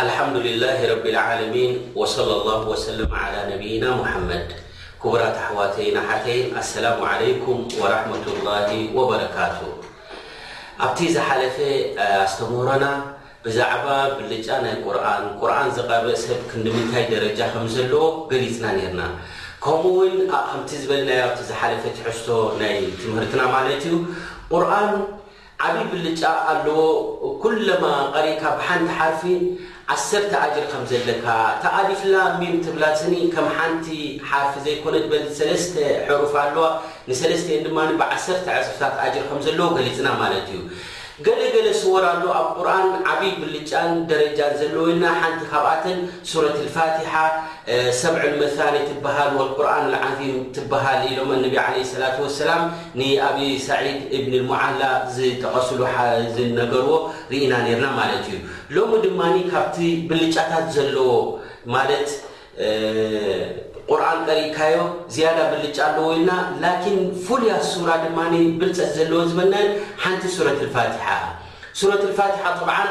ኣልሓምዱሊላሂ ረቢልዓለሚን ወሰለሏሁ ወሰለም ዓላ ነቢይና ሙሓመድ ኩቡራት ኣሕዋተይን ኣሓተይን ኣሰላሙ ዓለይኩም ወራሕመቱላሂ ወበረካቱ ኣብቲ ዝሓለፈ ኣስተምህሮና ብዛዕባ ብልጫ ናይ ቁርኣን ቁርኣን ዝቀርእ ሰብ ክንዲምንታይ ደረጃ ከምዘለዎ ገሊፅና ኔርና ከምኡ ውን ከምቲ ዝበልናዮ ኣብቲ ዝሓለፈ ትሕዝቶ ናይ ትምህርትና ማለት እዩ ቁርኣን ዓቢ ብልጫ ኣለዎ ኩለማ ቀሪካ ብሓንቲ ሓርፊ ዓሰርተ ኣጅሪ ከም ዘለካ እታ ኣሊፍላም ሚም ትብላ ስኒ ከም ሓንቲ ሓርፊ ዘይኮነት በል ሰለስተ ሕሩፍ ኣለዋ ንሰለስቲኤን ድማ ብዓሰርተ ዕጽፍታት ኣጅሪ ከም ዘለዎ ገሊጽና ማለት እዩ ገለ ገለ ስወር ኣሎ ኣብ ቁርኣን ዓቢ ብልጫን ደረጃን ዘለዎ ኢልና ሓንቲ ካብኣተን ሱረት ልፋቲሓ ሰብዕ መሳኒ ትብሃል ወልቁርኣን ልዓዚም ትብሃል ኢሎም ኣነቢ ዓለይሂ ሰላቱ ወሰላም ንኣቢ ሳዒድ እብን ኣልሙዓላ ዝጠቐስሉ ዝነገርዎ ርኢና ኔርና ማለት እዩ። ሎሚ ድማ ካብቲ ብልጫታት ዘለዎ ማለት ቁርኣን ቀሪእካዮ ዝያዳ ብልጫ ኣለዎ ኢልና ላኪን ፍሉያት ሱራ ድማ ብልጸት ዘለዎ ዝበልናየን ሓንቲ ሱረት ኣልፋቲሓ እያ። ሱረት ኣልፋቲሓ ጠብዓን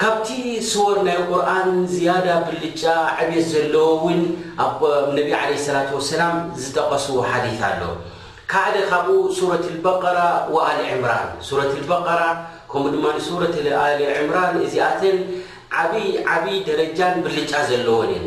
ካብቲ ሱወር ናይ ቁርኣን ዝያዳ ብልጫ ዕብየት ዘለዎ እውን ኣብ ነቢ ዓለይሂ ሰላቱ ወሰላም ዝጠቐስዎ ሓዲት ኣሎ። ካሓደ ካብኡ ሱረት ኣልበቀራ ወኣሊ ዕምራን፣ ሱረት ኣልበቀራ ከምኡ ድማ ሱረት ኣሊ ዕምራን እዚኣተን ዓብይ ዓብይ ደረጃን ብልጫ ዘለወን እየን።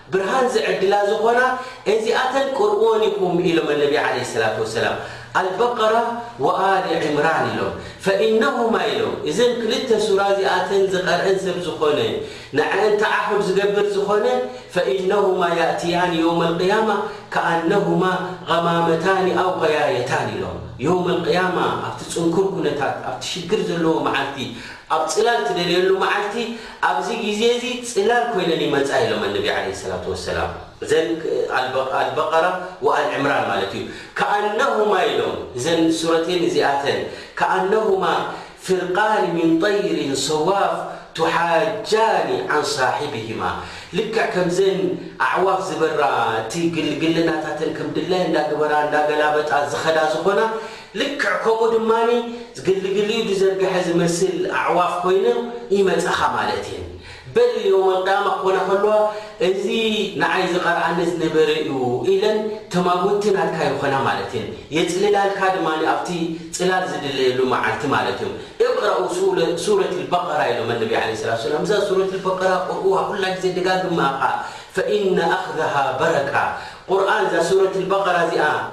ብርሃን ዝዕድላ ዝኾና እዚኣተን ቅርኡወን ኢኹም ኢሎም ኣነቢ ዓለይሂ ሰላቱ ወሰላም ኣልበቀራ ወኣሊ ዒምራን ኢሎም ፈኢነሁማ ኢሎም እዘን ክልተ ሱራ እዚኣተን ዝቀርኤን ሰብ ዝኾነ ንዐኣን ተዓሁድ ዝገብር ዝኾነ ፈኢነሁማ ያእትያኒ የውም ኣልቅያማ ከኣነሁማ ገማመታኒ ኣው ገያየታኒ ኢሎም የውም ኣልቅያማ ኣብቲ ጽንኩር ኩነታት ኣብቲ ሽግር ዘለዎ መዓልቲ ኣብ ጽላል ትደልየሉ መዓልቲ ኣብዚ ግዜ እዚ ጽላል ኮይነን ይመጻ ኢሎም ኣነቢ ዓለይሂ ሰላቱ ወሰላም። እዘን ኣልበቀራ ወኣልዕምራን ማለት እዩ። ከኣነሁማ ኢሎም እዘን ሱረተይን እዚኣተን ከኣነሁማ ፍርቃን ሚን ጠይሪን ሰዋፍ ቱሓጃኒ ዓን ሳሒቢሂማ ልክዕ ከምዘን ኣዕዋፍ ዝበራ እቲ ግልግልናታተን ከም ድላየን እንዳገበራ እንዳገላበጣ ዝኸዳ ዝኾና ልክዕ ከምኡ ድማ ዝግልግልዩ ድዘርግሐ ዝመስል ኣዕዋፍ ኮይነ ይመጻኻ ማለት እየን በል የውመልቅያማ ክኾና ከለዋ እዚ ንዓይ ዝቐርኣኒ ዝነበረ እዩ ኢለን ተማጎቲ ናትካ ይኾና ማለት እየን የጽልላልካ ድማ ኣብቲ ጽላል ዝድለየሉ መዓልቲ ማለት እዩም እቅረኡ ሱረት ልበቀራ ኢሎም ኣነቢ ዓለይሂ ሰላቱ ወሰላም እዛ ሱረት ልበቀራ ቅርኡሃ ኩላ ግዜ ደጋግምኣኻ ፈኢነ ኣኽዘሃ በረካ ቁርኣን እዛ ሱረት ልበቀራ እዚኣ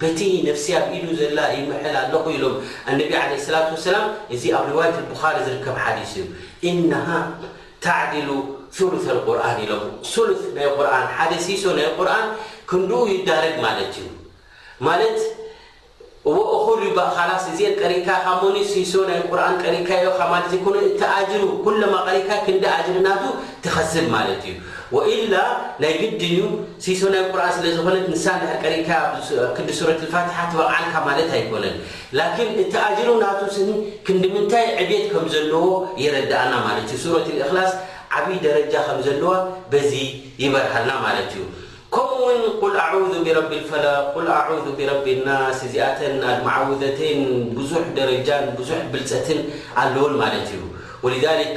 በቲ ነፍሲይ ኣብ ኢዱ ዘላ ይምሕል ኣለኹ ኢሎም ኣነቢ ዓለይሂ ሰላቱ ወሰላም፣ እዚ ኣብ ሪዋየት ኣልቡኻሪ ዝርከብ ሓዲስ እዩ። ኢነሃ ታዕዲሉ ሱሉሰል ቁርኣን ኢሎም። ሱሉስ ናይ ቁርኣን፣ ሓደ ሲሶ ናይ ቁርኣን ክንድኡ ይዳረግ ማለት እዩ። ማለት እወ እኹል እዩ ባእ ኻላስ እዚኤን ቀሪእካ ኢኻ እሞኒ ሲሶ ናይ ቁርኣን ቀሪእካዮ ኢኻ ማለት ዘይኮነ እቲ ኣጅሩ ኩለማ ቀሪእካ ክንዲ ኣጅሪ ናቱ ትኸስብ ማለት እዩ። ወኢላ ናይ ግድን ዩ ሲሶ ናይ ቁርኣን ስለ ዝኾነት ንሳ እንድሕር ቀሪእካያ ኣብ ክንዲ ሱረቱል ፋቲሓ ትበቕዓልካ ማለት ኣይኮነን ላኪን እቲ ኣጅሩ ናቱ ስኒ ክንዲ ምንታይ ዕብየት ከም ዘለዎ የረድኣና ማለት ዩ ሱረቱል እኽላስ ዓብይ ደረጃ ከም ዘለዋ በዚ ይበርሃልና ማለት ዩ ከምኡ ውን ቁል ኣዑዙ ቢረቢል ፈለቅ ቁል ኣዑዙ ቢረቢል ናስ እዚኣተን ኣልመዓውዘተይን ብዙሕ ደረጃን ብዙሕ ብልፀትን ኣለወን ማለት ዩ ወሊዛሊክ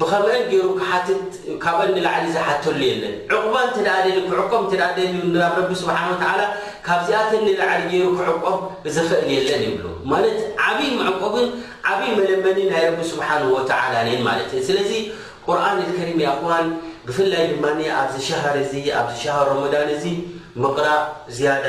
ብኸምእን ጌሩ ክሓትት ካብእን ንላዕሊ ዝሓተሉ የለን። ዕቑባ እንተደኣ ደልዩ ክዕቆብ እንተደኣ ደልዩ ናብ ረቢ ስብሓነ ወተዓላ ካብዚኣተን ንላዕሊ ጌሩ ክዕቆብ ዝኸእል የለን ይብሉ። ማለት ዓብይ መዕቆብን ዓብይ መለመኒ ናይ ረቢ ስብሓነሁ ወተዓላን እየን ማለት እየን። ስለዚ ቁርኣን ኣልከሪም ያእኽዋን ብፍላይ ድማ ኣብዚ ሸሀር እዚ ኣብዚ ሸሀር ሮሞዳን እዚ ምቕራእ ዝያዳ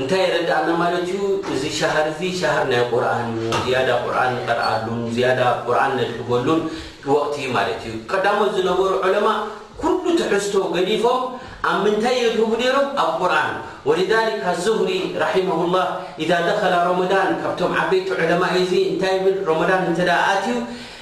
እንታይ የረድኣና ማለት እዩ እዚ ሻሃር እዚ ሻሃር ናይ ቁርኣን እዩ ዝያዳ ቁርኣን ንቀርኣሉን ዝያዳ ቁርኣን ነድህበሉን ወቅቲ እዩ ማለት እዩ ቀዳሞት ዝነበሩ ዑለማእ ኩሉ ትሕዝቶ ገዲፎም ኣብ ምንታይ የድህቡ ነይሮም ኣብ ቁርኣን ወሊዛሊክ ኣዙህሪ ራሒመሁላህ ኢዛ ደኸለ ሮመዳን ካብቶም ዓበይቲ ዑለማእ እዩ እዚ እንታይ ይብል ሮመዳን እንተ ኣትዩ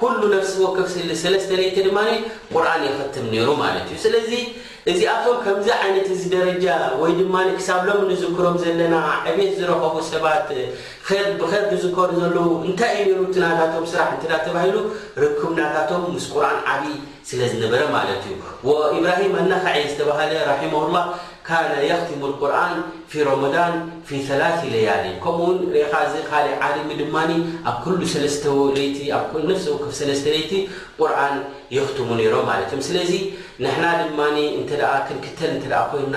ኩሉ ነፍሲ ወከፍ ስሊ ሰለስተ ለይቲ ድማ ቁርኣን የኸትም ነይሩ ማለት እዩ። ስለዚ እዚኣቶም ከምዚ ዓይነት እዚ ደረጃ ወይ ድማ ክሳብ ሎሚ ንዝክሮም ዘለና ዕብየት ዝረኸቡ ሰባት ኸር ብኸር ዝዝከሩ ዘለዉ እንታይ እዩ ነይሩ እቲ ናታቶም ስራሕ እንተ ተባሂሉ ርክብ ናታቶም ምስ ቁርኣን ዓብዪ ስለ ዝነበረ ማለት እዩ። ወኢብራሂም ኣናኸዒ ዝተባህለ ራሒመሁላህ ካነ የኽቲሙ ልቁርኣን ፊ ሮሞዳን ፊ ሰላሲ ለያሊን ከምኡ ውን ርኢኻ እዚ ካሊእ ዓሊሚ ድማ ኣብ ኩሉ ሰለስተ ለይቲ ኣብ ነፍሲ ወከፍ ሰለስተ ለይቲ ቁርኣን የኽትሙ ነይሮም ማለት እዮም ስለዚ ንሕና ድማ እንተ ክንክተል እንተ ኮይንና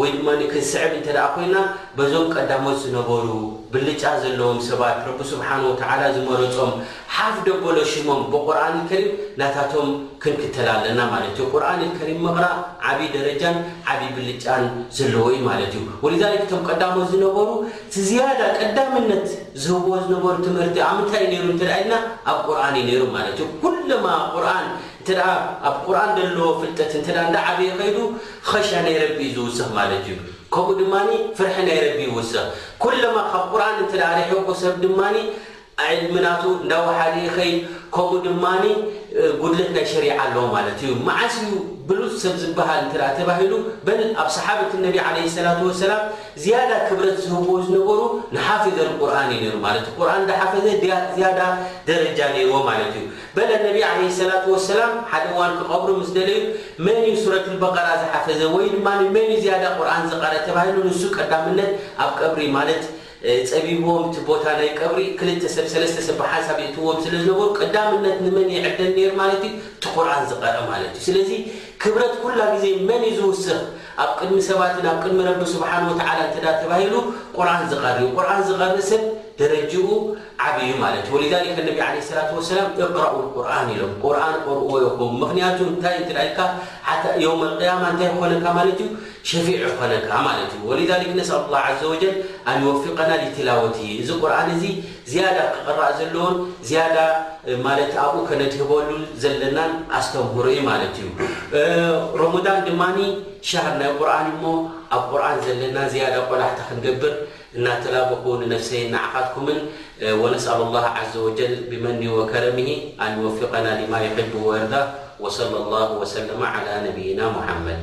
ወይ ድማ ክንስዕብ እንተ ኮይንና በዞም ቀዳሞት ዝነበሩ ብልጫ ዘለዎም ሰባት ረቢ ሱብሓነሁ ወተዓላ ዝመረፆም ሓፍ ደበሎ ሽሞም ብቁርኣን ከሪም ናታቶም ክንክተል ኣለና ማለት እዩ ቁርኣን ከሪም ምቅራእ ዓብይ ደረጃን ዓብይ ብልጫን ዘለዎ እዩ ማለት እዩ ወሊዛሊክ እቶም ቀዳሞት ዝነበሩ እቲ ዝያዳ ቀዳምነት ዝህብዎ ዝነበሩ ትምህርቲ ኣብ ምንታይ እዩ ነይሩ እንተ ኢልና ኣብ ቁርኣን እዩ ነይሩ ማለት እዩ ኩለማ ቁርኣን እንተ ኣብ ቁርኣን ዘለዎ ፍልጠት እንተ እንዳ ዓበየ ከይዱ ኸሻ ናይ ረቢ እዩ ዝውስኽ ማለት እዩ ከምኡ ድማ ፍርሒ ናይ ረቢ ይውስኽ ኩለማ ካብ ቁርኣን እንተ ርሒቁ ሰብ ድማ ዕድሚ ናቱ እንዳወሓደ ይኸይድ ከምኡ ድማ ጉድለት ናይ ሸሪዓ ኣለዎ ማለት እዩ። መዓስ እዩ ብሉጽ ሰብ ዝበሃል እንተ ተባሂሉ በል ኣብ ሰሓበት ነቢ ዓለይሂ ሰላቱ ወሰላም ዝያዳ ክብረት ዝህብዎ ዝነበሩ ንሓፊዘ ኣልቁርኣን እዩ ነይሩ ማለት እዩ። ቁርኣን እንዳሓፈዘ ዝያዳ ደረጃ ነይርዎ ማለት እዩ። በለ ነቢ ዓለይሂ ሰላቱ ወሰላም ሓደ እዋን ክቐብሩ ምስ ደለዩ መን እዩ ሱረት ኣልበቀራ ዝሓፈዘ ወይ ድማ መን እዩ ዝያዳ ቁርኣን ዝቐርእ ተባሂሉ ንሱ ቀዳምነት ኣብ ቀብሪ ማለት ጸቢብዎም እቲ ቦታ ናይ ቀብሪ ክልተ ሰብ ሰለስተ ሰብ ብሓንሳብ የእትውዎም ስለ ዝነበሩ ቀዳምነት ንመን ይዕደል ነይሩ ማለት እዩ እቲ ቁርኣን ዝቀርእ ማለት እዩ ስለዚ ክብረት ኩላ ግዜ መን እዩ ዝውስኽ ኣብ ቅድሚ ሰባትን ኣብ ቅድሚ ረቢ ስብሓን ወተዓላ እንተ ተባሂሉ ቁርኣን ዝቀሪ እዩ ቁርኣን ዝቀርእ ሰብ ደረጅኡ ዓቢ እዩ ማለት እዩ ወሊዛሊከ ነቢ ዓለይሂ ሰላቱ ወሰላም እቅራኡ ልቁርኣን ኢሎም ቁርኣን ቆርእዎ ይኹም ምክንያቱ እንታይ እንተ ኢልካ ሓታ የውም ኣልቅያማ እንታይ ይኾነካ ማለት እዩ ሸፊዕ ይኾነካ ማለት እዩ። ወሊዛሊክ ነስኣሉ ኣላህ ዓዘወጀል ኣን ይወፊቀና ሊቲላወቲሂ እዚ ቁርኣን እዚ ዝያዳ ክቅራእ ዘለዎን ዝያዳ ማለት ኣብኡ ከነድህበሉ ዘለናን ኣስተምህሮ እዩ ማለት እዩ። ሮሞዳን ድማ ሻህር ናይ ቁርኣን እዩ እሞ ኣብ ቁርኣን ዘለና ዝያዳ ቆላሕታ ክንገብር ن تلابقوننفسي نعختكم ونسأل الله عز وجل بمن وكرمه ان يوفقنا لما يحب وردة وصلى الله وسلم على نبينا محمد